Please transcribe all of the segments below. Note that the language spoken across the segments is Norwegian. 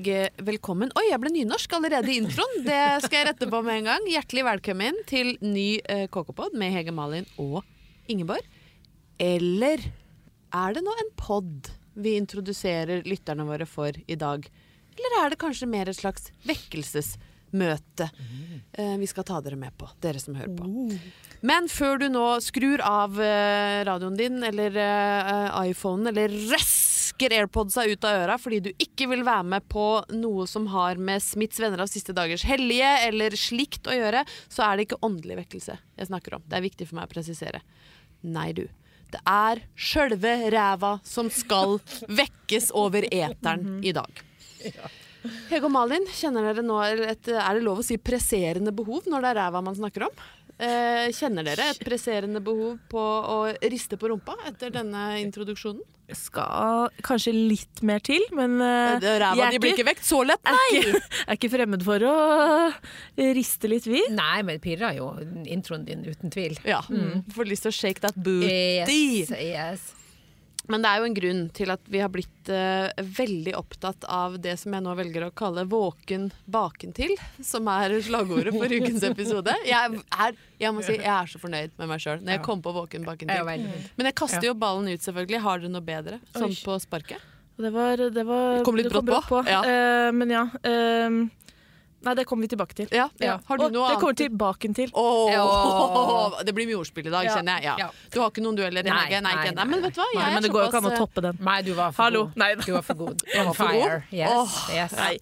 jeg eh, velkommen Oi, jeg ble nynorsk allerede i introen. Det skal jeg rette på med en gang. Hjertelig velkommen til ny uh, KK-pod med Hege Malin og Ingeborg. Eller er det nå en pod vi introduserer lytterne våre for i dag? Eller er det kanskje mer et slags vekkelsesmøte eh, vi skal ta dere med på, dere som hører på? Men før du nå skrur av eh, radioen din eller iPhonen, eller røsker AirPodsa ut av øra fordi du ikke vil være med på noe som har med Smiths venner av siste dagers hellige eller slikt å gjøre, så er det ikke åndelig vekkelse jeg snakker om. Det er viktig for meg å presisere. Nei, du. Det er sjølve ræva som skal vekkes over eteren i dag. Hege og Malin, kjenner dere nå et, Er det lov å si presserende behov når det er ræva man snakker om? Eh, kjenner dere et presserende behov på å riste på rumpa etter denne introduksjonen? Skal kanskje litt mer til, men uh, Ræva di blir ikke- vekt så lett, er nei! ikke, er ikke fremmed for å riste litt, vi. Nei, men det pirrer jo introen din, uten tvil. Ja, Får lyst til å shake that booty. Yes, yes. Men det er jo en grunn til at vi har blitt uh, veldig opptatt av det som jeg nå velger å kalle 'våken baken til', som er slagordet for ukens episode. Jeg er, jeg må si, jeg er så fornøyd med meg sjøl når jeg kom på 'våken baken Jeg er til'. Men jeg kaster jo ballen ut, selvfølgelig. Har dere noe bedre? Sånn på sparket? Det var, det var Det kom litt brått på, ja. Uh, men ja. eh, nei, det kommer vi tilbake til. Ja. Ja. Har du Og noe det kommer annet? tilbake til. Åh, Det blir mye ordspill i dag, Ja. kjenner jeg. Ja. Ja. Du har ikke noen dueller? Nei, nei, nei, nei, Men vet du hva? Jeg Nei, er men det går jo ikke an å toppe den. Nei, du var for Hallo. god. Nei, Du var for god. On fire. Yes, oh, yes. nei.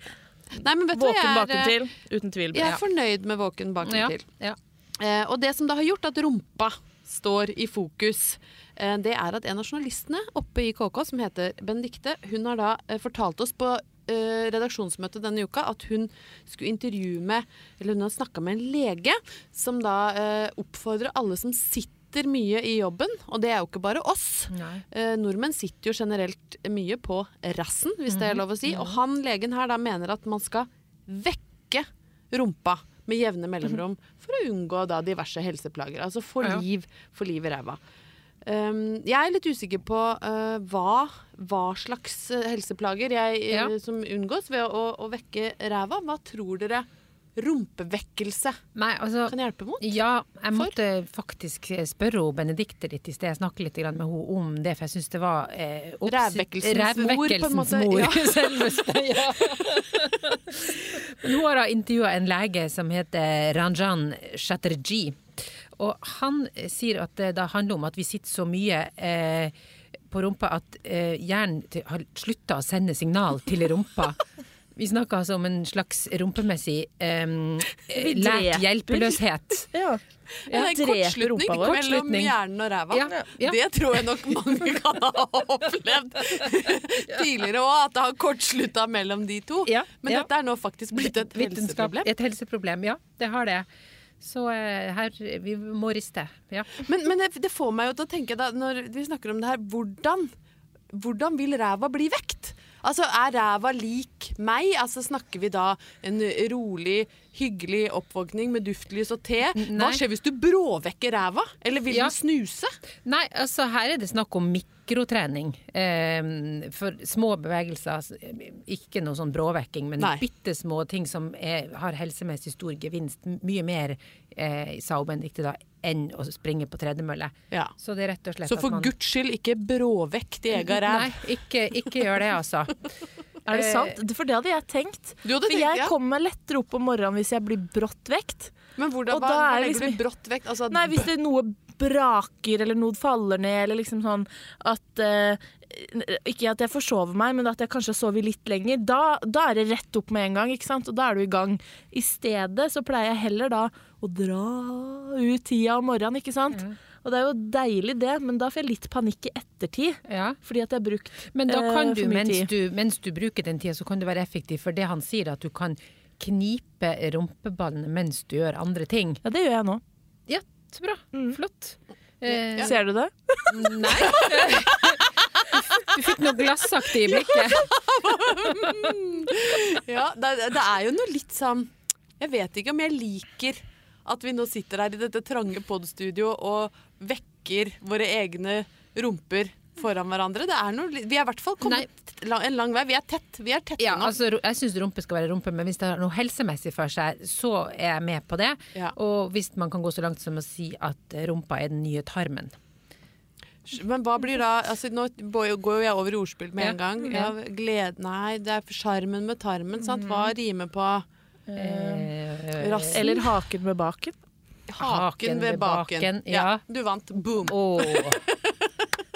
Nei, men vet du? Våken baken er, eh, til, uten tvil. Jeg er fornøyd med våken baken Ja, til. ja. Eh, og det som da har gjort at rumpa står i fokus, eh, det er at en av journalistene oppe i KK, som heter Benedikte, hun har da eh, fortalt oss på eh, redaksjonsmøtet denne uka at hun skulle intervjue med Eller hun har snakka med en lege som da uh, oppfordrer alle som sitter mye i jobben, og det er jo ikke bare oss. Eh, nordmenn sitter jo generelt mye på rassen, hvis det er lov å si. Og han legen her da mener at man skal vekke rumpa med jevne mellomrom for å unngå da diverse helseplager. Altså få Ja. liv, få liv i ræva. Um, jeg er litt usikker på uh, hva, hva slags uh, helseplager jeg, uh, Ja. som unngås ved å, å vekke ræva. Hva tror dere rumpevekkelse Nei, altså kan hjelpe mot? Ja, jeg For? måtte faktisk spørre hun Benedikte litt i sted, snakke litt med henne om det, for jeg syns det var eh, Rævvekkelsens mor, på en måte, mor, ja. selveste. Ja. Hun har intervjua en lege som heter Ranjan Chatterjee. Og han sier at det da handler om at vi sitter så mye eh, på rumpa at eh, hjernen til- har slutta å sende signal til rumpa. Vi snakker altså om en slags rumpemessig eh, lært hjelpeløshet. Ja. Ja, en kortslutning mellom hjernen og ræva. Ja, ja. Det tror jeg nok mange kan ha opplevd tidligere òg, at det har kortslutta mellom de to. Ja, Men ja. dette er nå faktisk blitt et helseproblem. Et helseproblem, ja. Det har det. Så eh, her Vi må riste. Ja. Men, men det, det får meg jo til å tenke, da, når vi snakker om det her, hvordan, hvordan vil ræva bli vekt? Altså, Er ræva lik meg? Altså, Snakker vi da en rolig, hyggelig oppvåkning med duftlys og te? Hva skjer hvis du bråvekker ræva? Eller vil Ja. den snuse? Nei, altså her er det snakk om mikrotrening. Eh, for små bevegelser, altså, ikke noe sånn bråvekking, men Nei. bitte små ting som er, har helsemessig stor gevinst. Mye mer, eh, sa hun Benedikte da, enn å springe på tredemølle. Ja. Så det er rett og slett Så for man guds skyld, ikke bråvekt i egen ræv. Nei, ikke, ikke gjør det, altså. Er det Eh, sant? For det hadde jeg tenkt. Du hadde For tenkt, jeg ja. kommer meg lettere opp om morgenen hvis jeg blir brått vekt. Men hvordan, Og hva, da hva er det legger liksom- du brått vekt? Altså, Nei, hvis det er noe braker eller noe faller ned, eller liksom sånn at eh, Ikke at jeg forsover meg, men at jeg kanskje har sovet litt lenger. Da, da er det rett opp med en gang, ikke sant? og da er du i gang. I stedet så pleier jeg heller da å dra ut tida om morgenen, ikke sant. Og det er jo deilig det, men da får jeg litt panikk i ettertid. Ja. Fordi at jeg har brukt Men da eh, kan du, for mye mens tid. du, mens du bruker den tida, så kan du være effektiv. For det han sier, at du kan knipe rumpeballene mens du gjør andre ting. Ja, det gjør jeg nå. Så bra. Mm. Flott. Eh, Ser du det? Nei. Du fikk noe glassaktig i blikket. Ja, det, det er jo noe litt sånn Jeg vet ikke om jeg liker at vi nå sitter her i dette trange podstudio og vekker våre egne rumper foran hverandre. Det er noe, vi er i hvert fall kommet la- en lang vei. Vi er tett. Vi er tett Ja, nå. altså, jeg syns rumpe skal være rumpe, men hvis det har noe helsemessig for seg, så er jeg med på det. Ja. Og hvis man kan gå så langt som å si at rumpa er den nye tarmen. Men hva blir da altså, Nå går jo jeg over i ordspill med Ja. en gang. Ja. Ja, gled, nei, det er sjarmen med tarmen. Sant? Hva rimer på Eh, rassen? Eller haken med baken. haken ved baken. baken, ja. Du vant. Boom. Åh.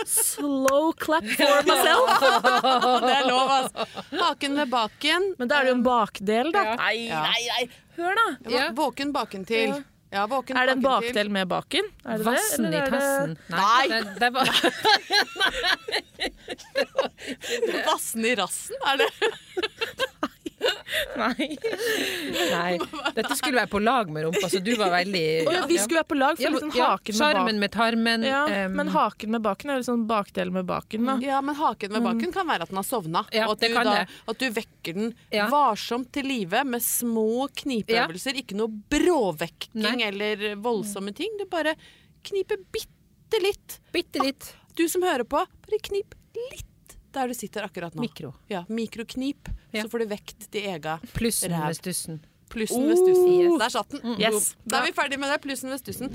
Slow clap for myself. Det er lov, altså. Haken ved baken. Men da er det jo en bakdel, da. Ja. Nei, nei, nei. Hør, da. Ja. Våken baken til. Ja. Ja, våken Er det en bakdel med baken? Er det Vassen det? i er det- tassen. Nei. Det, det var, Vassen i rassen, er det? Nei. nei. Dette skulle være på lag med rumpa, så du var veldig ja, vi skulle være på lag for Ja, liksom ja, haken med Sjarmen baken. med tarmen. Ja, um... men haken med baken er jo sånn bakdel med baken, da. Ja, men haken med baken kan være at den har sovna. Ja, og at, du da, at du vekker den Ja. varsomt til live med små knipeøvelser. Ikke noe bråvekking Nei. eller voldsomme ting. Du bare kniper bitte litt. bitte litt Du som hører på, bare knip litt der du sitter akkurat nå. mikro. Ja, mikroknip. Ja. Så får du vekt de ega Plussen Ræv. ved stussen. plussen ved stussen. Yes. Der satt den. Yes. Da er vi ferdig med det. Plussen ved stussen.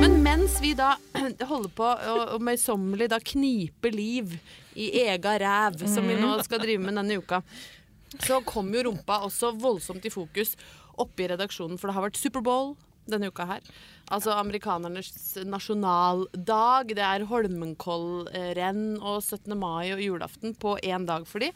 Men mens vi da holder på og møysommelig da kniper liv i ega ræv, som vi nå skal drive med denne uka, så kom jo rumpa også voldsomt i fokus oppe i redaksjonen, for det har vært Superbowl denne uka her. Altså amerikanernes nasjonaldag. Det er Holmenkollrenn og 17. mai og julaften på én dag for de.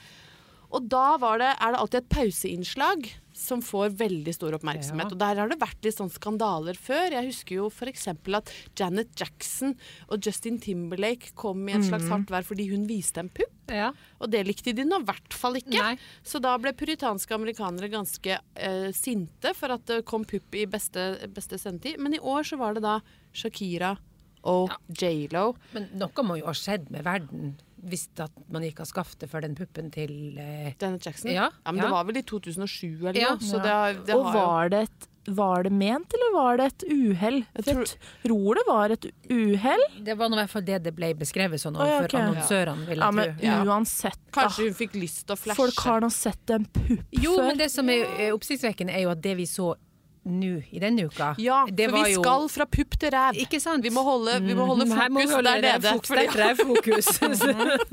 Og da var det, er det alltid et pauseinnslag som får veldig stor oppmerksomhet. Ja. Og der har det vært litt sånn skandaler før. Jeg husker jo f.eks. at Janet Jackson og Justin Timberlake kom i en slags hardt vær fordi hun viste en pupp. Ja. Og det likte de nå i hvert fall ikke. Nei. Så da ble puritanske amerikanere ganske eh, sinte for at det kom pupp i beste, beste sendetid. Men i år så var det da Shakira og J.Lo. Men noe må jo ha skjedd med verden hvis at man gikk av skaftet for den puppen til eh, Janet Jackson. Ja, men ja. det var vel i 2007 eller Ja. noe. Så det, det Og har jo var det, et, var det ment, eller var det et uhell? Jeg Jeg tror- tror det var et uhell. Det var i hvert fall det det ble beskrevet sånn ja, overfor ok. annonsørene, vil Ja, jeg men tro. Ja. uansett, da. Kanskje hun fikk lyst til å flashe. Folk har nå sett en pupp Jo, før. men det som er oppsiktsvekkende, er jo at det vi så nå i denne uka Ja, det for vi jo- skal fra pupp til ræv. Ikke sant? Vi må holde, vi må holde Mm, må vi fokus holde der nede. rævfokus, fordi- sterkt rævfokus.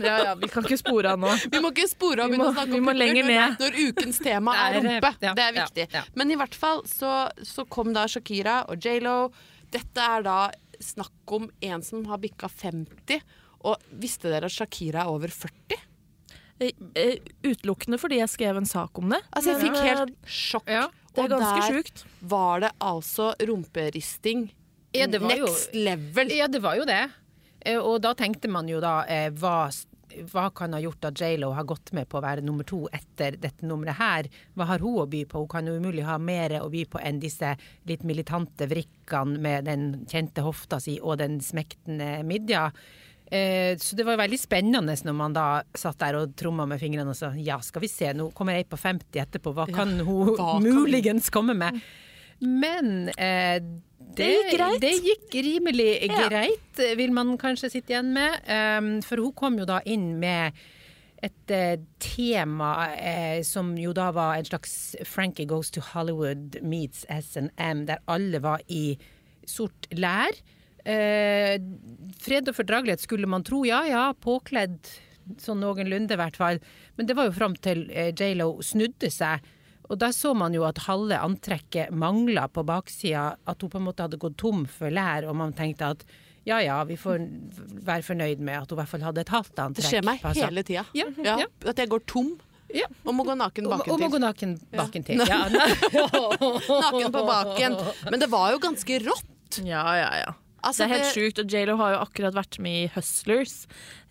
Ja, ja, vi kan ikke spore av nå. Vi må ikke spore av å må- snakke om må pupper når. Når ukens tema er er- rumpe. ja, det er viktig. ja. Men i hvert fall så, så kom da Shakira og J.Lo. Dette er da snakk om en som har bikka 50. Og visste dere at Shakira er over 40? Eh, eh, Utelukkende fordi jeg skrev en sak om det. Altså, jeg fikk eh, helt sjokk. Ja, Det er Og der sjukt. var det altså rumperisting. Ja, det var jo- Next level. Ja, det var jo det. Eh, Og da tenkte man jo da eh, hva, hva kan ha gjort at J.Lo har gått med på å være nummer to etter dette nummeret her? Hva har hun å by på? Hun kan jo umulig ha mer å by på enn disse litt militante vrikkene med den kjente hofta si og den smektende midja. Eh, Så det var veldig spennende når man da satt der og tromma med fingrene og sa ja, skal vi se, nå kommer ei på 50 etterpå, hva kan hun hva kan- muligens komme med? Men eh, det, gikk greit. Det gikk rimelig Ja. greit, vil man kanskje sitte igjen med. Um, for hun kom jo da inn med et eh, tema eh, som jo da var en slags Frankie Goes to Hollywood meets S&M, der alle var i sort lær. Eh, fred og fordragelighet skulle man tro, ja ja, påkledd sånn noenlunde i hvert fall. Men det var jo fram til eh, J.Lo snudde seg. Og da så man jo at halve antrekket mangla på baksida, at hun på en måte hadde gått tom for lær, og man tenkte at ja ja, vi får være fornøyd med at hun i hvert fall hadde et halvt Det skjer meg på hele tida. Ja, Ja, ja. At jeg går tom Ja. og må gå naken Og, og må baken gå til. naken baken til. Naken på baken. Men det var jo ganske rått. Ja, ja, ja. Altså, det er helt sjukt, og J.Lo har jo akkurat vært med i Hustlers.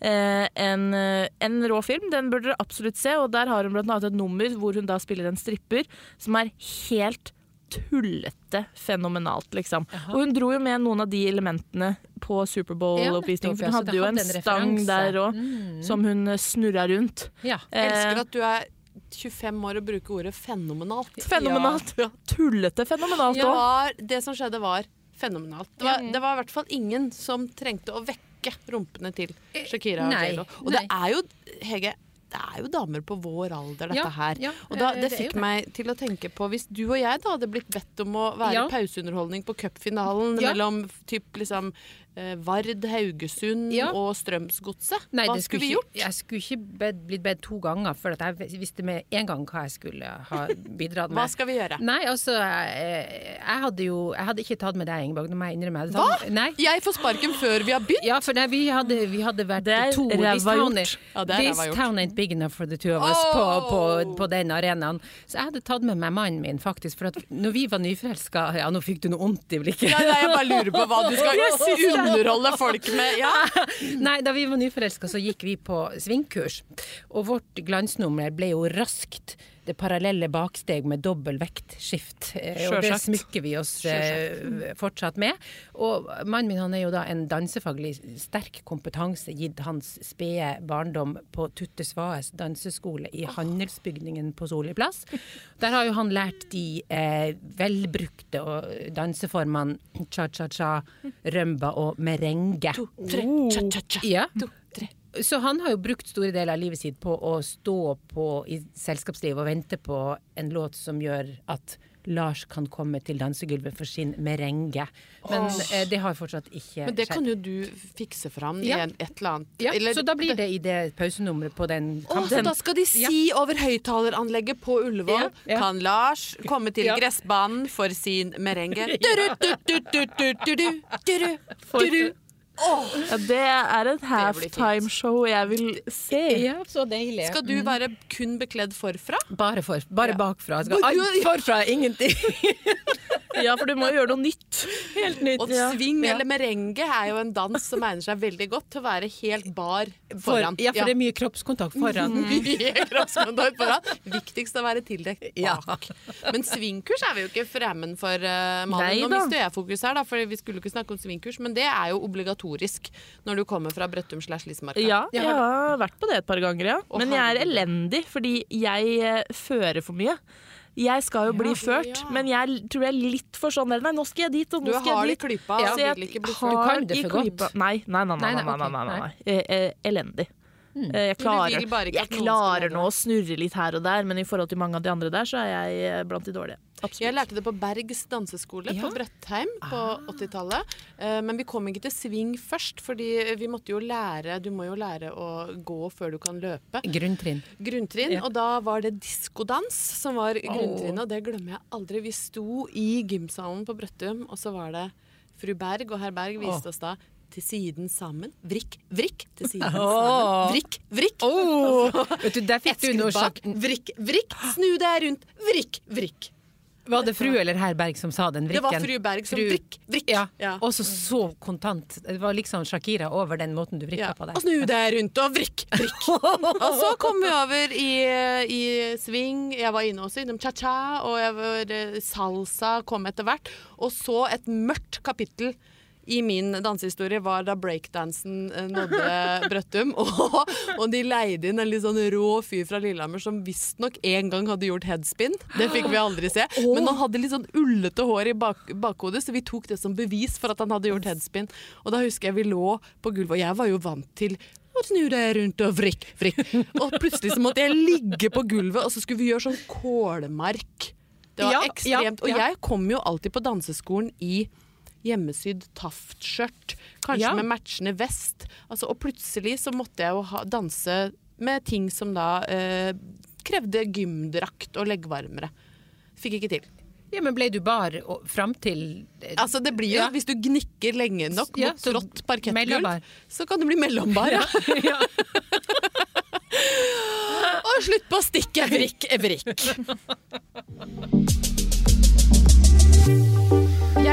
Eh, en, eh, en rå film, den burde dere absolutt se. Og der har hun blant annet et nummer hvor hun da spiller en stripper som er helt tullete fenomenalt, liksom. Og hun dro jo med noen av de elementene på Superbowl-oppvisningen. ja, hun hadde jo en stang der òg, Mm. som hun eh, snurra rundt. ja. Jeg elsker Eh, at du er 25 år og bruker ordet fenomenalt. Fenomenalt. Ja. Tullete fenomenalt òg. Ja, det som skjedde var fenomenalt. Det var, det var i hvert fall ingen som trengte å vekke rumpene til Shakira og J.Lo. Og det er jo, Hege, det er jo damer på vår alder, dette Ja, her. ja, og da, eh, det det fikk det. meg til å tenke på Hvis du og jeg da hadde blitt bedt om å være Ja. pauseunderholdning på cupfinalen mellom typ liksom eh, Vard, Haugesund Ja. og Strømsgodset, hva skulle, skulle vi ikke, gjort? Jeg skulle ikke bedt, blitt bedt to ganger, for at jeg visste med en gang hva jeg skulle ha bidratt med. Hva skal vi gjøre? Nei, altså jeg, jeg hadde jo Jeg hadde ikke tatt med deg, Ingeborg. Må jeg innrømme. det. Hva? Nei. Jeg får sparken før vi har begynt! Ja, for nei, vi, hadde, vi hadde vært Det er to ræva This town, gjort. Ja, this town ain't big enough for the two of us oh! på, på, på den arenaen. Så jeg hadde tatt med meg mannen min, faktisk. For at når vi var nyforelska Ja, nå fikk du noe vondt i blikket. Ja, nei, jeg bare lurer på hva du skal underholde folk med. Ja. Nei, da vi var nyforelska, så gikk vi på svingkurs. Og vårt glansnummer ble jo raskt det parallelle baksteg med dobbel vektskift. Eh, Og det smykker vi oss eh, fortsatt med. Og mannen min han er jo da en dansefaglig sterk kompetanse, gitt hans spede barndom på Tutte Svaes danseskole i Handelsbygningen på Soli plass. Der har jo han lært de eh, velbrukte danseformene cha-cha-cha, rømba og merengue. Tre, cha, cha, cha. Ja. To, tre. Så han har jo brukt store deler av livet sitt på å stå på i selskapslivet og vente på en låt som gjør at Lars kan komme til dansegulvet for sin merenge. Men oh. det har fortsatt ikke skjedd. Men det skjedd. kan jo du fikse fram i Ja. en, et eller annet. ja, Eller- så da blir det i det pausenummeret på den Å, så da skal de si over høyttaleranlegget på Ullevål Ja, ja. Kan Lars komme til Ja. gressbanen for sin merenge? Duru, du, du, du, du, du, du, duru, duru. Ja, det er et halftime-show jeg vil se. Ja, så deilig. Skal du være kun bekledd forfra? Bare, for, bare Ja. bakfra. Jeg Skal, alt forfra, ingenting. Ja, for du må gjøre noe nytt. Helt nytt. Og Ja. swing Ja. eller merengue er jo en dans som egner seg veldig godt til å være helt bar For, foran. ja, for det er mye kroppskontakt foran. Mye kroppskontakt foran. Viktigst å være tildekt Ja. bak. Men svingkurs er vi jo ikke fremmed for, uh, Malin. Nå mister jeg fokus her, da, for vi skulle ikke snakke om svingkurs, men det er jo obligatorisk når du kommer fra Brøttum slash Lismarka. Ja, Ja, jeg har vært på det et par ganger, ja. Men jeg er elendig, fordi jeg eh, fører for mye. Jeg skal jo bli ført, Ja. men jeg tror jeg er litt for sånn Nei, nå skal jeg dit, og Du nå skal har det jeg i klypa Ja. og Så jeg vil ikke bli har ført. Du kan det for godt. Nei, nei, nei. nei, Nei, nei, nei, nei, nei. Eh, eh, Elendig. Mm. Jeg klarer, jeg klarer nå å snurre litt her og der, men i forhold til mange av de andre der, så er jeg eh, blant de dårlige. Jeg lærte det på Bergs danseskole Ja. på Brøttheim på 80-tallet. Eh, Men vi kom ikke til sving først, fordi vi måtte jo lære Du må jo lære å gå før du kan løpe. Grunntrinn. Grunntrinn, Ja. og da var det diskodans som var grunntrinnet, og det glemmer jeg aldri. Vi sto i gymsalen på Brøttum, og så var det fru Berg og herr Berg viste oss da til siden sammen. Vrikk, vrikk, til siden sammen. Vrikk, vrikk. Vet du, der fikk du noe sjakk. Vrikk, vrikk. Snu deg rundt. Vrikk, vrikk. Var det fru eller herr Berg som sa den vrikken? Det var fru Berg som Fru- vrikk, vrikk. Ja. Ja. Også så kontant. Det var liksom Shakira over den måten du vrikka Ja. på Og snu deg rundt og vrikk, vrikk. og så kom vi over i, i swing. Jeg var inne også innom cha-cha, og jeg var, eh, salsa kom etter hvert. Og så et mørkt kapittel i min dansehistorie var da breakdansen eh, nådde Brøttum. Og, og de leide inn en litt sånn rå fyr fra Lillehammer som visstnok en gang hadde gjort headspin. Det fikk vi aldri se. Men han hadde litt sånn ullete hår i bak, bakhodet, så vi tok det som bevis for at han hadde gjort headspin. Og da husker jeg vi lå på gulvet, og jeg var jo vant til å snu deg rundt og vrikk, vrikk. Og plutselig så måtte jeg ligge på gulvet, og så skulle vi gjøre sånn kålmark. Det var Ja, ekstremt. ja, ja. Og jeg kom jo alltid på danseskolen i hjemmesydd taftskjørt, kanskje Ja. med matchende vest. Altså, og plutselig så måtte jeg jo ha, danse med ting som da eh, krevde gymdrakt og leggvarmere. Fikk ikke til. Ja, men ble du bar fram til eh, Altså det blir jo, Ja. Hvis du gnikker lenge nok Ja, mot trått parkettgulv, så kan du bli mellombar. Ja. ja. Og slutt på å stikke Evrik. vrikk.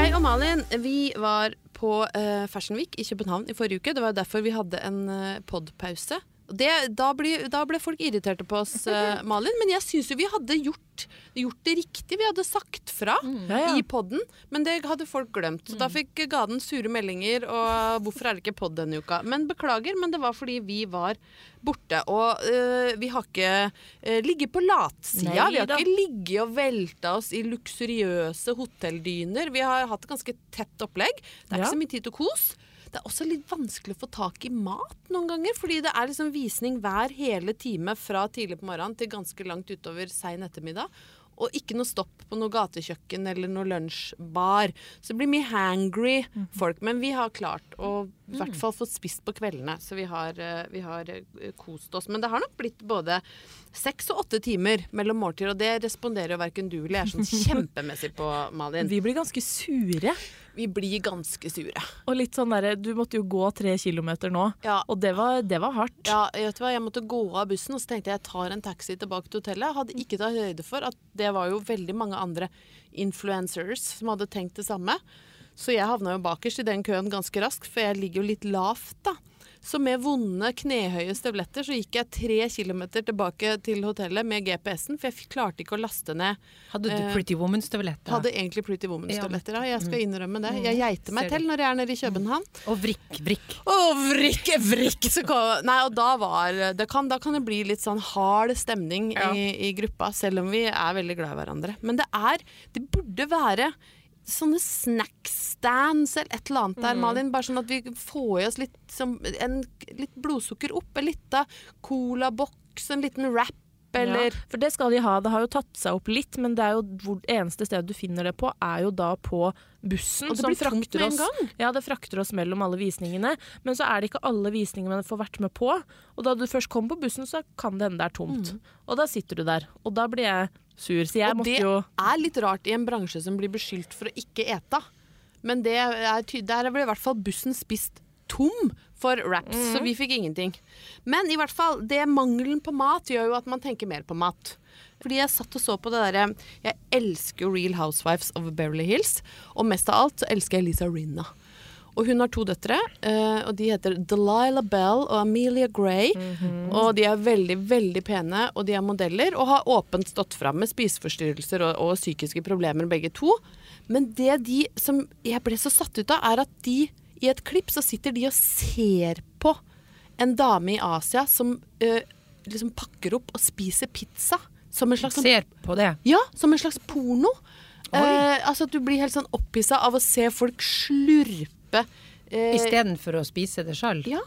Jeg og Malin vi var på eh, Fashion Week i København i forrige uke. Det var derfor vi hadde en uh, podpause. Det, da, ble, da ble folk irriterte på oss, uh, Malin. Men jeg syns jo vi hadde gjort, gjort det riktig. Vi hadde sagt fra Ja, ja. i podden, men det hadde folk glemt. Så da fikk Gaden sure meldinger, og hvorfor er det ikke pod denne uka? Men beklager, men det var fordi vi var borte. Og uh, vi har ikke uh, ligget på latsida. Vi har da. ikke ligget og velta oss i luksuriøse hotelldyner. Vi har hatt et ganske tett opplegg. Det er Ja. ikke så mye tid til kos. Det er også litt vanskelig å få tak i mat noen ganger, fordi det er liksom visning hver hele time fra tidlig på morgenen til ganske langt utover sein ettermiddag. Og ikke noe stopp på noe gatekjøkken eller noe lunsjbar. Så det blir mye hangry folk. Men vi har klart å i hvert fall fått spist på kveldene, så vi har, eh, vi har eh, kost oss. Men det har nok blitt både seks og åtte timer mellom måltider, og det responderer jo verken du eller jeg sånn kjempemessig på, Malin. Vi blir ganske sure. Vi blir ganske sure. Og litt sånn derre Du måtte jo gå tre kilometer nå, Ja. og det var, det var hardt. Ja, vet du hva? Jeg måtte gå av bussen, og så tenkte jeg jeg tar en taxi tilbake til hotellet. Jeg hadde ikke tatt høyde for at det var jo veldig mange andre influencers som hadde tenkt det samme. Så jeg havna jo bakerst i den køen ganske raskt, for jeg ligger jo litt lavt, da. Så med vonde, knehøye støvletter så gikk jeg tre kilometer tilbake til hotellet med GPS-en, for jeg klarte ikke å laste ned. Hadde du Eh, Pretty Woman-støvletter? Hadde egentlig Pretty Woman-støvletter, ja. Jeg skal innrømme det. Jeg geiter meg til når jeg er nede i København. Og vrikk, vrikk. Å, vrikk, vrikk! Nei, og da var det kan, Da kan det bli litt sånn hard stemning Ja. i, i gruppa, selv om vi er veldig glad i hverandre. Men det er Det burde være sånne snackstands eller et eller annet der, Malin. Bare sånn at vi får i oss litt, som, en, litt blodsukker opp. En lita colaboks, en liten wrap, eller Ja, for det skal de ha. Det har jo tatt seg opp litt, men det er jo hvor eneste stedet du finner det på, er jo da på bussen. Og det som blir tungt frakter med en oss- gang. Ja, det frakter oss mellom alle visningene. Men så er det ikke alle visningene man får vært med på. Og da du først kommer på bussen, så kan det hende det er tomt. Og da sitter du der. Og da blir jeg sur. Så jeg Mm. Og måtte det er litt rart i en bransje som blir beskyldt for å ikke ete. Men det er der ble i hvert fall bussen spist tom for wraps, så vi fikk ingenting. Men i hvert fall, det mangelen på mat gjør jo at man tenker mer på mat. Fordi jeg satt og så på det derre Jeg elsker Real Housewives of Beverly Hills, og mest av alt så elsker jeg Lisa Rinna. Og hun har to døtre, eh, og de heter Delilah Bell og Amelia Gray. Og de er veldig, veldig pene, og de er modeller, og har åpent stått fram med spiseforstyrrelser og, og psykiske problemer, begge to. Men det de som jeg ble så satt ut av, er at de i et klipp så sitter de og ser på en dame i Asia som eh, liksom pakker opp og spiser pizza. Som en slags sånn Ser på det. ja, som en slags porno. Eh, altså at Du blir helt sånn opphissa av å se folk slurpe eh, Istedenfor å spise det sjøl. Ja.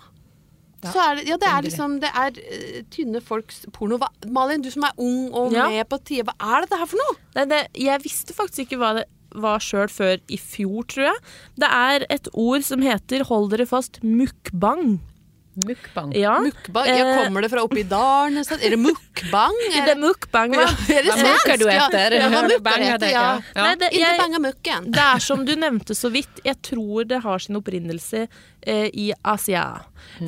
Er det, ja, det er liksom Det er uh, tynne folks porno. Hva, Malin, du som er ung og Ja. med på tide, hva er dette her for noe? Nei, det, jeg visste faktisk ikke hva det var sjøl før i fjor, tror jeg. Det er et ord som heter, hold dere fast, mukbang. Mukbang. Ja. Mukbang? Ja, Eh, kommer det fra oppi dalen? et sted? Er det mukbang? det er mukbang, hva? er det Hva mukker du svensk? etter? Ja, hva mukker heter, du er etter, ja. ja. Nei, det, jeg, det er som du nevnte så vidt. Jeg tror det har sin opprinnelse eh, i Asia.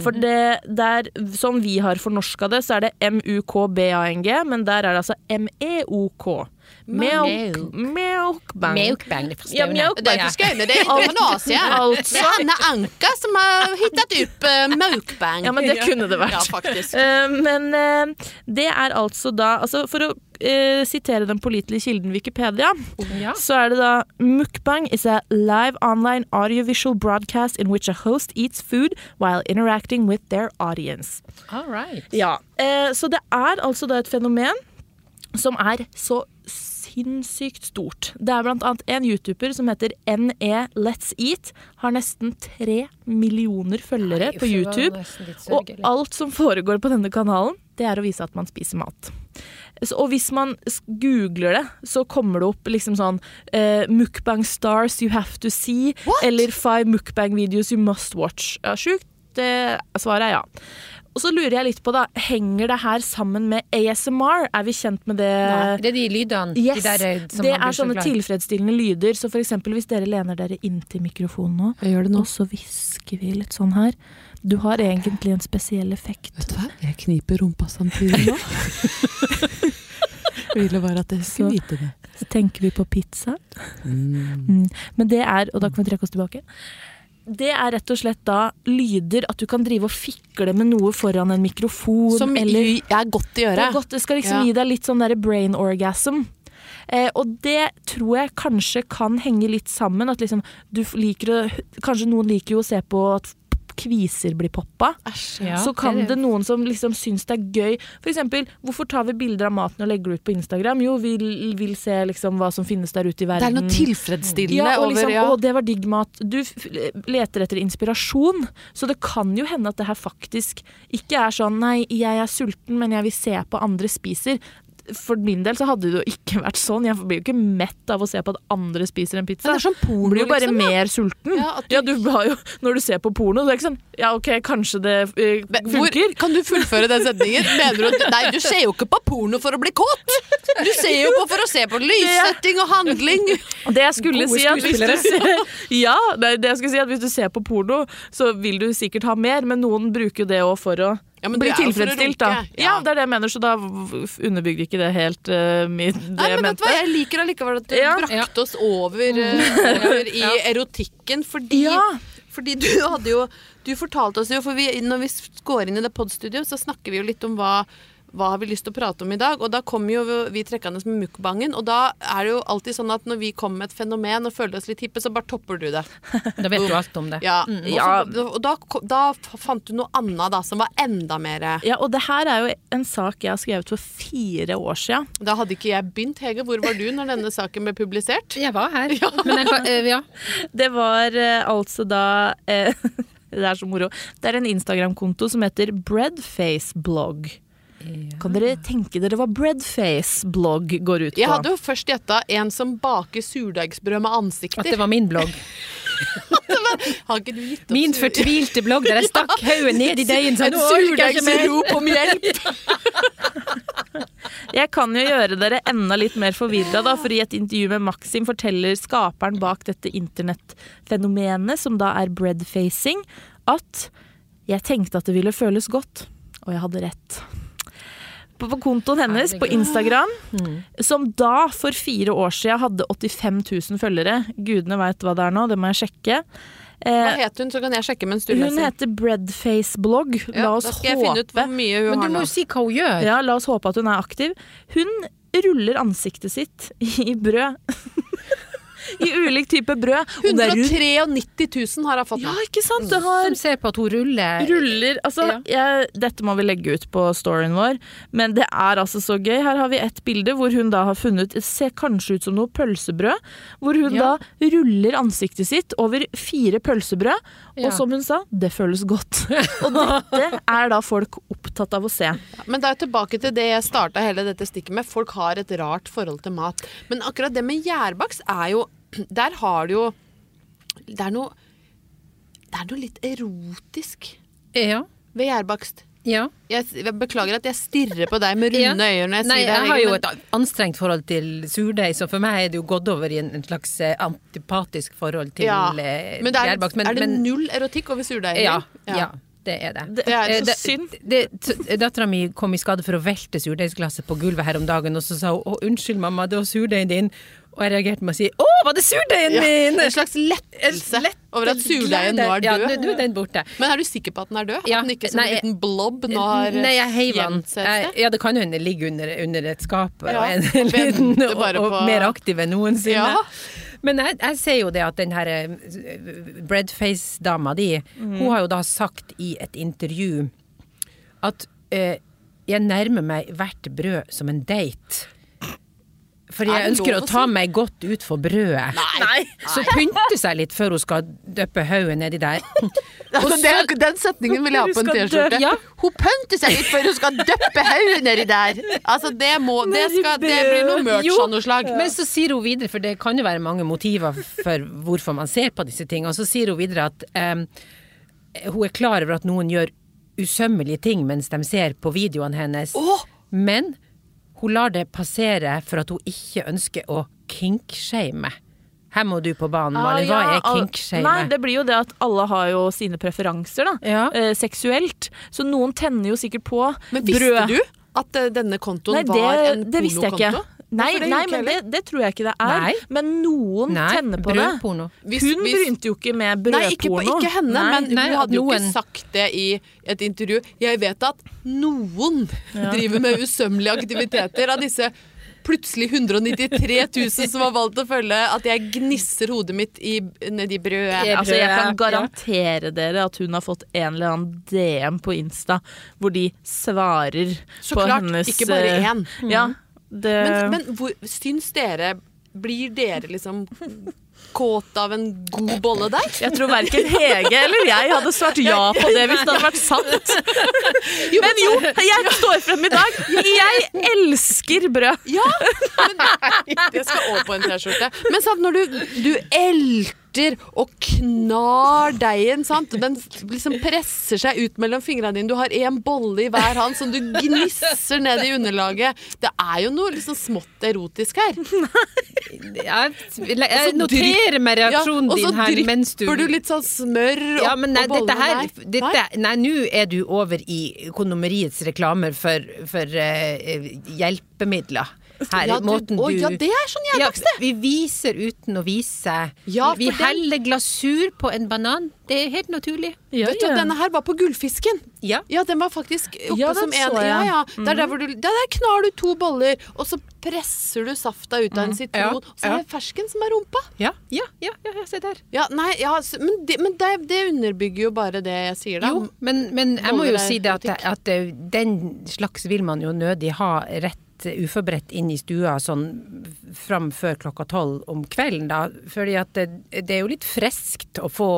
For det, der, som vi har fornorska det, så er det M-U-K-B-A-N-G, men der er det altså M-E-O-K. Milk, milkbang. Mukbang, det forstår Ja, jeg. Det er ikke det er ikke Asia. Altså- Det er Hanna Anka som har hittet opp uh, mukbang. Ja, men det kunne det vært. Ja, faktisk. Eh, men uh, det er altså da altså For å uh, sitere den pålitelige kilden Wikipedia, Ja. så er det da Mukbang is a live online audiovisual broadcast in which a host eats food while interacting with their audience. All right. Ja, eh, Så det er altså da et fenomen som er så sinnssykt stort. Det er blant annet en YouTuber som heter NE Let's Eat. Har nesten tre millioner følgere Nei, på YouTube. Og alt som foregår på denne kanalen, det er å vise at man spiser mat. Så, og hvis man googler det, så kommer det opp liksom sånn uh, Mukbang stars you have to see, What? eller five mukbang videos you must watch. Ja, Sjukt? Det svaret er ja. Og så lurer jeg litt på, da, henger det her sammen med ASMR? Er vi kjent med det? Det er de lydene. Yes, de der, eh, som det man blir er sånne så tilfredsstillende lyder. Så for eksempel hvis dere lener dere inntil mikrofonen nå, Jeg gjør det nå. og så hvisker vi litt sånn her. Du har egentlig en spesiell effekt. Vet du hva? Jeg kniper rumpa samtidig nå. Ville bare at jeg skulle vite det. Så tenker vi på pizza. Mm. Mm. Men det er, og da kan vi trekke oss tilbake det er rett og slett da lyder at du kan drive og fikle med noe foran en mikrofon. Som eller er godt i det, er øret. godt, det skal liksom Ja. gi deg litt sånn der brain orgasm. Eh, og det tror jeg kanskje kan henge litt sammen. At liksom du liker å Kanskje noen liker jo å se på at kviser blir poppa. Ja, så kan det det noen som liksom syns det er gøy. Eksempel, hvorfor tar vi bilder av maten og legger det ut på Instagram? Jo, vi vil se liksom hva som finnes der ute i verden. Det er noe tilfredsstillende ja, og liksom, over ja. Å, det var digg mat. Du f leter etter inspirasjon. Så det kan jo hende at det her faktisk ikke er sånn nei, jeg er sulten, men jeg vil se på andre spiser. For min del så hadde det jo ikke vært sånn. Jeg blir jo ikke mett av å se på at andre spiser en pizza. Men det er sånn porno, blir jo bare liksom. mer sulten. Ja, du- Ja, du jo, når du ser på porno, det er ikke sånn Ja, OK, kanskje det uh, funker. Hvor, kan du fullføre den setningen? Mener du at Nei, du ser jo ikke på porno for å bli kåt! Du ser jo på for å se på lyssetting og handling. Det jeg skulle Gode si at hvis du ser, Ja, det jeg skulle si at hvis du ser på porno, så vil du sikkert ha mer, men noen bruker jo det òg for å Ja, å tilfredsstilt, da. Ja. Ja. det er det jeg mener, så da underbygger ikke det helt uh, mitt, det Nei, jeg mente. hva, Jeg liker allikevel at du Ja. brakte oss over, eh, over i erotikken, fordi, Ja. fordi du hadde jo Du fortalte oss jo, for vi, når vi går inn i det podstudioet, så snakker vi jo litt om hva hva har vi lyst til å prate om i dag? Og da kommer jo vi trekkende med mukbangen. Og da er det jo alltid sånn at når vi kommer med et fenomen og føler oss litt hippe, så bare topper du det. Da vet du alt om det. Ja. Mm. Og, så, og da, da fant du noe annet da, som var enda mer Ja, og det her er jo en sak jeg har skrevet for fire år siden. Da hadde ikke jeg begynt, Hege. Hvor var du når denne saken ble publisert? Jeg var her. Men jeg, eh, ja. Det var eh, altså da eh, Det er så moro. Det er en Instagram-konto som heter Breadfaceblogg. Kan dere tenke dere hva Breadface-blogg går ut på? Jeg hadde jo først gjetta en som baker surdeigsbrød med ansikter. At det var min blogg. Har ikke du gitt opp Min fortvilte blogg der jeg stakk hodet ned i deigen sånn surdeigsrop om hjelp! Jeg kan jo gjøre dere enda litt mer forvirra, da, for i et intervju med Maxim forteller skaperen bak dette internettfenomenet, som da er breadfacing, at jeg tenkte at det ville føles godt, og jeg hadde rett. På, på kontoen hennes på. Instagram, som da for fire år siden hadde 85 000 følgere, gudene veit hva det er nå, det må jeg sjekke. Hva Eh, het hun, så kan jeg sjekke mens du hun heter Breadfaceblogg. La oss da skal jeg finne ut håpe hvor mye hun Men du må jo si hva hun gjør. Ja, la oss håpe at hun er aktiv. Hun ruller ansiktet sitt i brød. I ulik type brød. Og det er rundt- 193 000 har hun fått Ja, ikke sant? Det har Som ser på at hun ruller. ruller Altså, Ja. jeg, dette må vi legge ut på storyen vår, men det er altså så gøy. Her har vi et bilde hvor hun da har funnet Det ser kanskje ut som noe pølsebrød. Hvor hun Ja. da ruller ansiktet sitt over fire pølsebrød. Ja. Og som hun sa, det føles godt. Og dette er da folk opptatt av å se. Men da er jeg tilbake til det jeg starta hele dette stikket med. Folk har et rart forhold til mat. Men akkurat det med gjærbakst er jo Der har du jo Det er noe Det er noe litt erotisk Ja. ved gjærbakst. ja. Jeg, jeg beklager at jeg stirrer på deg med runde øyne når jeg Nei, sier det. jeg har jo men- et anstrengt forhold til surdeig, så for meg er det jo gått over i en, en slags eh, antipatisk forhold til ja. eh, Men det er, gjærbakst. er det null erotikk over surdeigen? Ja, ja. ja. Det er det. Det er Eh, så synd. det- Dattera mi kom i skade for å velte surdeigsglasset på gulvet her om dagen, og så sa hun 'Å, unnskyld, mamma, det var surdeigen din'. Og jeg reagerte med å si 'Å, var det surdeigen Ja, min?' En slags lettelse Lett- over at surdeigen nå er Ja, død. nå nå er den borte. Men er du sikker på at den er død? Ja, At den ikke som en liten blob nå har Nei, jeg heiv den. Ja, det kan jo hende ligge under, under et skap Ja, og en liten og, og mer aktiv enn noensinne. Ja. Men jeg, jeg ser jo det at den her eh, breadface-dama di, Mm. hun har jo da sagt i et intervju at eh, jeg nærmer meg hvert brød som en date. For Er jeg ønsker å å ta si? meg godt ut for brødet. Nei. Så pynte seg litt før hun skal døppe hodet nedi der. Altså, det, den setningen vil jeg ha på en T-skjorte. Ja. Hun pynter seg litt før hun skal døppe hodet nedi der. Altså, det, må, det, skal, det blir noe merch av noe slag. Men så sier hun videre, for det kan jo være mange motiver for hvorfor man ser på disse tingene, og så sier hun videre at um, hun er klar over at noen gjør usømmelige ting mens de ser på videoene hennes, oh! men hun lar det passere for at hun ikke ønsker å kinkshame. Her må du på banen, Malin. Hva Ah, er al- kinkshame? Nei, det blir jo det at alle har jo sine preferanser, da. Ja. Eh, seksuelt. Så noen tenner jo sikkert på Men visste brød. du at eh, denne kontoen Nei, det, var en det visste jeg ikke. Nei, det nei men det, det tror jeg ikke det er. Nei. Men noen Nei, tenner på det. brødporno. Hvis- Hun hvis- begynte jo ikke med Nei, ikke, på, brødporno. ikke henne, Nei. men nei, hun hadde jo noen- ikke sagt det i et intervju. Jeg vet at noen driver med usømmelige aktiviteter av disse plutselig 193 000 som har valgt å følge at jeg gnisser hodet mitt i, nedi brødet. brødet. Altså, jeg kan Ja. garantere dere at hun har fått en eller annen DM på Insta hvor de svarer Så på klart, hennes ikke bare eh, én. Ja, det Men, men hvor, syns dere Blir dere liksom kåt av en god bolle der? Jeg tror verken Hege eller jeg hadde svart ja på det hvis det hadde vært sant. Men jo, jeg står frem i dag. Jeg elsker brød. Ja! Men, det skal òg på en T-skjorte. Men sant, når du, du elter og knar deigen, sant? den liksom presser seg ut mellom fingrene dine, du har én bolle i hver hånd som du gnisser ned i underlaget Det er jo noe liksom smått erotisk her. Jeg, jeg noterer meg Ja, reaksjonen og så din her mens du drypper du litt sånn smør ja, men nei, på dette her dette, Nei, nå er du over i kondomeriets reklamer for, for uh, hjelpemidler. Her, Ja, du, måten å, ja, det er sånn ja, gjærbakst, det. Vi viser uten å vise. Ja, vi den- heller glasur på en banan. Det er helt naturlig. Ja, Vet du, ja. Denne her var på Gullfisken. Ja. Ja, den var faktisk oppe Ja, som en så. Ja, ja. Det er der, hvor du, der, der knar du to boller, og så presser du safta ut av en sitron. Ja, Og så er ja. det fersken som er rumpa. Ja, ja, ja, ja, se der. Ja, nei, ja, men, det, men det, det underbygger jo bare det jeg sier, da. Jo, men, men jeg må jo si det at, at eh, den slags vil man jo nødig ha rett uforberedt inn i stua sånn fram før klokka tolv om kvelden, da. Fordi at det, det er jo litt friskt å få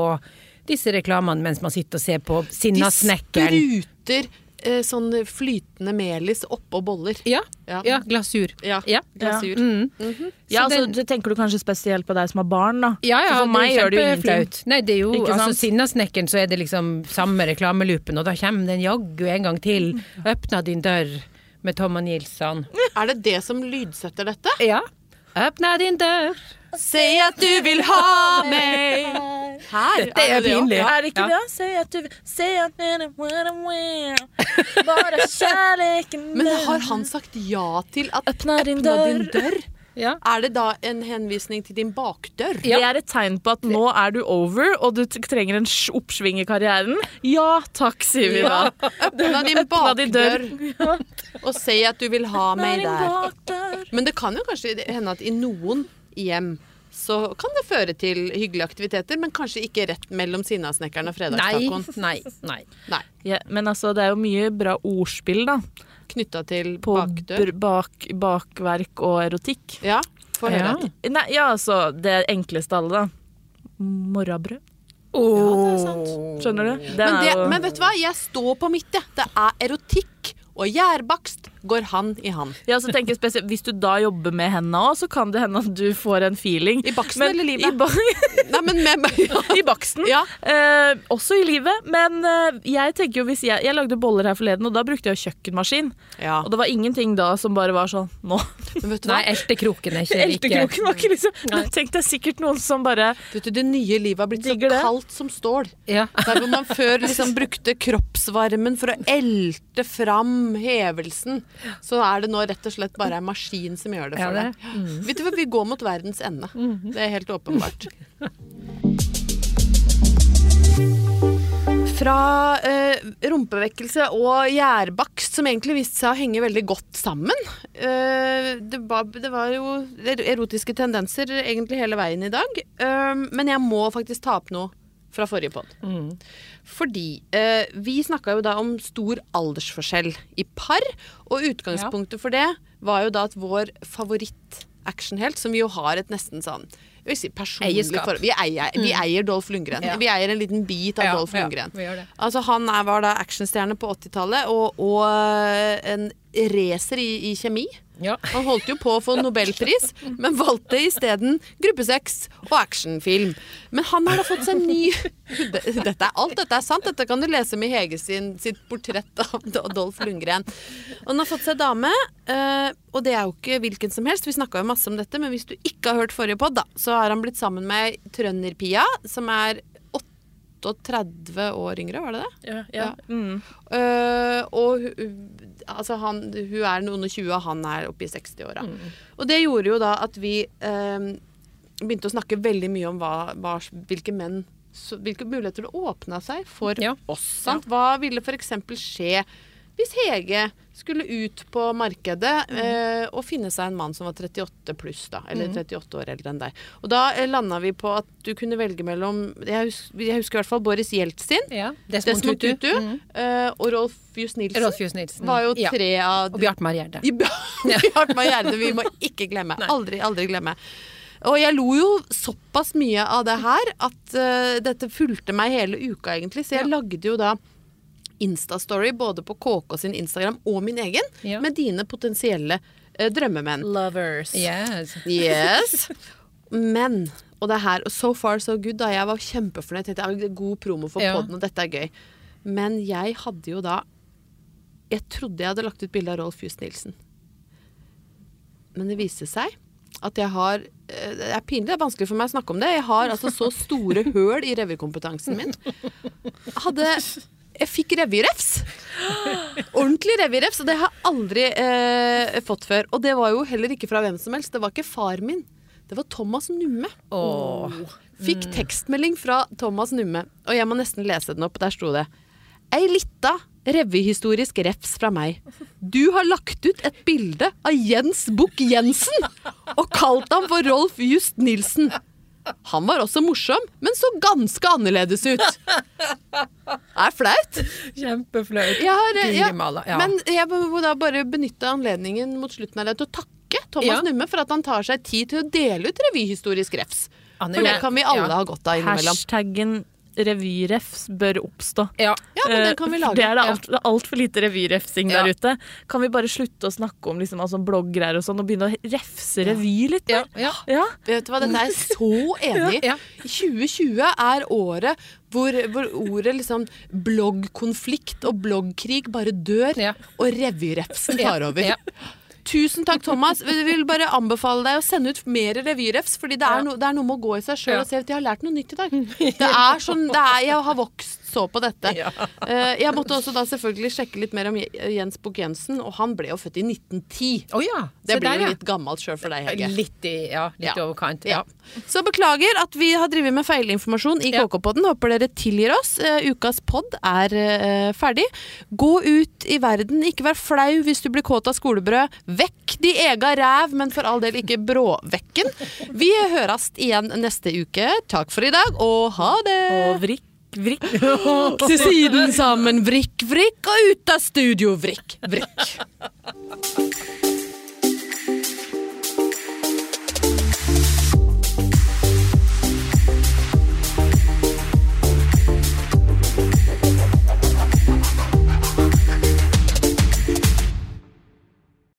disse reklamene mens man sitter og ser på De Sinnasnekkeren. spruter eh, sånn flytende melis oppå boller. Ja, Ja. ja, glasur. Ja, Ja. glasur. Mm. Ja, Så altså, den- tenker du kanskje spesielt på deg som har barn, da. Ja, ja, For meg gjør det jo ingenting. Nei, det er jo Ikke altså? Sinnasnekkeren, så er det liksom samme reklameloopen, og da kommer den jaggu en gang til. Åpna din dør med Tom Nilsson. Er det det som lydsetter dette? Ja. Åpna din dør. Si at du vil ha meg Her dette er det pinlig. Ja. Er det ikke Ja. det? Si at du vil Si at du vil Bare kjærligheten Men har han sagt ja til at Åpna din din dør. Ja. Er det da en henvisning til din bakdør? Det er et tegn på at nå er du over, og du trenger en oppsving i karrieren. Ja takk, sier vi da. Åpna din din bakdør og si at du vil ha meg der. Men det kan jo kanskje hende at i noen hjem så kan det føre til hyggelige aktiviteter, men kanskje ikke rett mellom Sinnasnekkeren og Nei, nei, nei. Nei. Ja, men altså, det er jo mye bra ordspill, da. Knytta til På bakdør. bak, bakverk og erotikk. Ja, få høre. Ja. Nei, ja, altså, det enkleste alle, da. Morrabrød. Oh. Skjønner du? Det Men, er det, jo men vet du hva, jeg står på mitt, jeg. Det er erotikk og gjærbakst går han i han. Ja, så tenker jeg spesielt, Hvis du da jobber med hendene òg, så kan det hende at du får en feeling. I baksten Men eller livet? I, ba Nei, men med meg ja. I baksten. Ja. Eh, også i livet. Men eh, jeg tenker jo hvis jeg, jeg lagde boller her forleden, og da brukte jeg jo kjøkkenmaskin. ja. Og det var ingenting da som bare var sånn Nå. Men vet du? Nei, eltekroken er ikke Eltekroken var ikke liksom Nei. Tenk deg sikkert noen som bare Vet du, Det nye livet har blitt så det. kaldt som stål. Ja. Der hvor man før liksom brukte kroppsvarmen for å elte fram hevelsen, så er det nå rett og slett bare en maskin som gjør det Ja, for det. deg. Vet du hva, Vi går mot verdens ende. Det er helt åpenbart. Fra eh, rumpevekkelse og gjærbakst, som egentlig viste seg å henge veldig godt sammen. Eh, det, var, det var jo erotiske tendenser egentlig hele veien i dag. Eh, men jeg må faktisk ta opp noe fra forrige pod. Fordi eh, vi snakka jo da om stor aldersforskjell i par, og utgangspunktet for det var jo da at vår favoritt-actionhelt, som vi jo har et nesten sånn jeg vil si personlig forhold vi eier, vi eier Dolph Lundgren. Ja. Vi eier en liten bit av Ja, Dolph Lundgren. Altså Han er, var da actionstjerne på 80-tallet og, og eh, en racer i, i kjemi. Ja. Han holdt jo på å få nobelpris, men valgte isteden gruppesex og actionfilm. Men han har da fått seg ny dette er, Alt dette er sant. Dette kan du lese med Hege sin, sitt portrett av Dolph Lundgren. Og han har fått seg dame, eh, og det er jo ikke hvilken som helst. Vi snakka jo masse om dette, men hvis du ikke har hørt forrige pod, da, så har han blitt sammen med trønderpia som er 38 år yngre, var det det? Ja, Ja. Mm. Eh, og altså han, Hun er noen og 20, og han er oppe i 60-åra. Og det gjorde jo da at vi eh, begynte å snakke veldig mye om hva, hva, hvilke menn så, Hvilke muligheter det åpna seg for Ja. oss. Sant? Hva ville f.eks. skje hvis Hege skulle ut på markedet eh, og finne seg en mann som var 38 pluss, da. Eller 38 år eldre enn deg. Og da eh, landa vi på at du kunne velge mellom Jeg husker, jeg husker i hvert fall Boris Jeltsin. Ja. Desmond Tutu eh, og Rolf Jus Nilsen. Rolf Jus Nilsen. Var jo Ja. av Og Bjartmar Gjerde. Bjartmar Gjerde. Vi må ikke glemme. Aldri, aldri glemme. Og jeg lo jo såpass mye av det her at uh, dette fulgte meg hele uka, egentlig. Så jeg Ja. lagde jo da Instastory både på KK sin Instagram og min egen Ja. med dine potensielle eh, drømmemenn. Lovers. Yes. Yes. Men Og det er her, so far so good, da. Jeg var kjempefornøyd. Tenkte, God promo for Ja. podden, og dette er gøy. Men jeg hadde jo da Jeg trodde jeg hadde lagt ut bilde av Rolf Just Nilsen. Men det viste seg at jeg har eh, Det er pinlig, det er vanskelig for meg å snakke om det. Jeg har altså så store høl i revykompetansen min. Hadde jeg fikk revyrefs. Ordentlig revyrefs. Og det har jeg aldri eh, fått før. Og det var jo heller ikke fra hvem som helst. Det var ikke far min. Det var Thomas Numme. Oh. Fikk tekstmelding fra Thomas Numme, og jeg må nesten lese den opp. Der sto det Ei lita revyhistorisk refs fra meg. Du har lagt ut et bilde av Jens Bukk Jensen og kalt ham for Rolf Just Nilsen. Han var også morsom, men så ganske annerledes ut. Det er flaut. Kjempeflaut. Jeg har, ja, ja. Men jeg må da bare benytte anledningen mot slutten av det til å takke Thomas Ja. Numme for at han tar seg tid til å dele ut revyhistorisk refs. For det kan vi alle ja. ha godt av innimellom. Hashtaggen revyrefs bør oppstå. Ja. Ja, men den kan vi Eh, lage. Det er det altfor alt, lite revyrefsing Ja. der ute. Kan vi bare slutte å snakke om liksom, altså, blogggreier og sånn, og begynne å refse revy litt? Ja, mer? ja. ja. Vet du hva, dette er jeg så enig i. Ja. 2020 er året hvor, hvor ordet liksom bloggkonflikt og bloggkrig bare dør, Ja. og revyrefsen tar over. Tusen takk, Thomas. Vi vil bare anbefale deg å sende ut mer revyrefs, fordi det er, no, det er noe med å gå i seg sjøl og se at jeg har lært noe nytt i dag. Det er sånn, det er, Jeg har vokst så på dette. Ja. Eh, jeg måtte også da selvfølgelig sjekke litt mer om Jens Bukk Jensen, og han ble jo født i 1910. Å ja. Det blir jo litt gammelt sjøl for deg, Hege. Litt i ja, litt Ja. overkant. Så beklager at vi har drevet med feilinformasjon i KK-podden. Håper dere tilgir oss. Eh, ukas pod er eh, ferdig. Gå ut i verden. Ikke vær flau hvis du blir kåt av skolebrød. Vekk de ega ræv, men for all del ikke bråvekken. Vi høres igjen neste uke. Takk for i dag, og ha det! Og vrikk, vrikk. Til siden sammen, vrikk, vrikk, og ut av studio, vrikk, vrikk.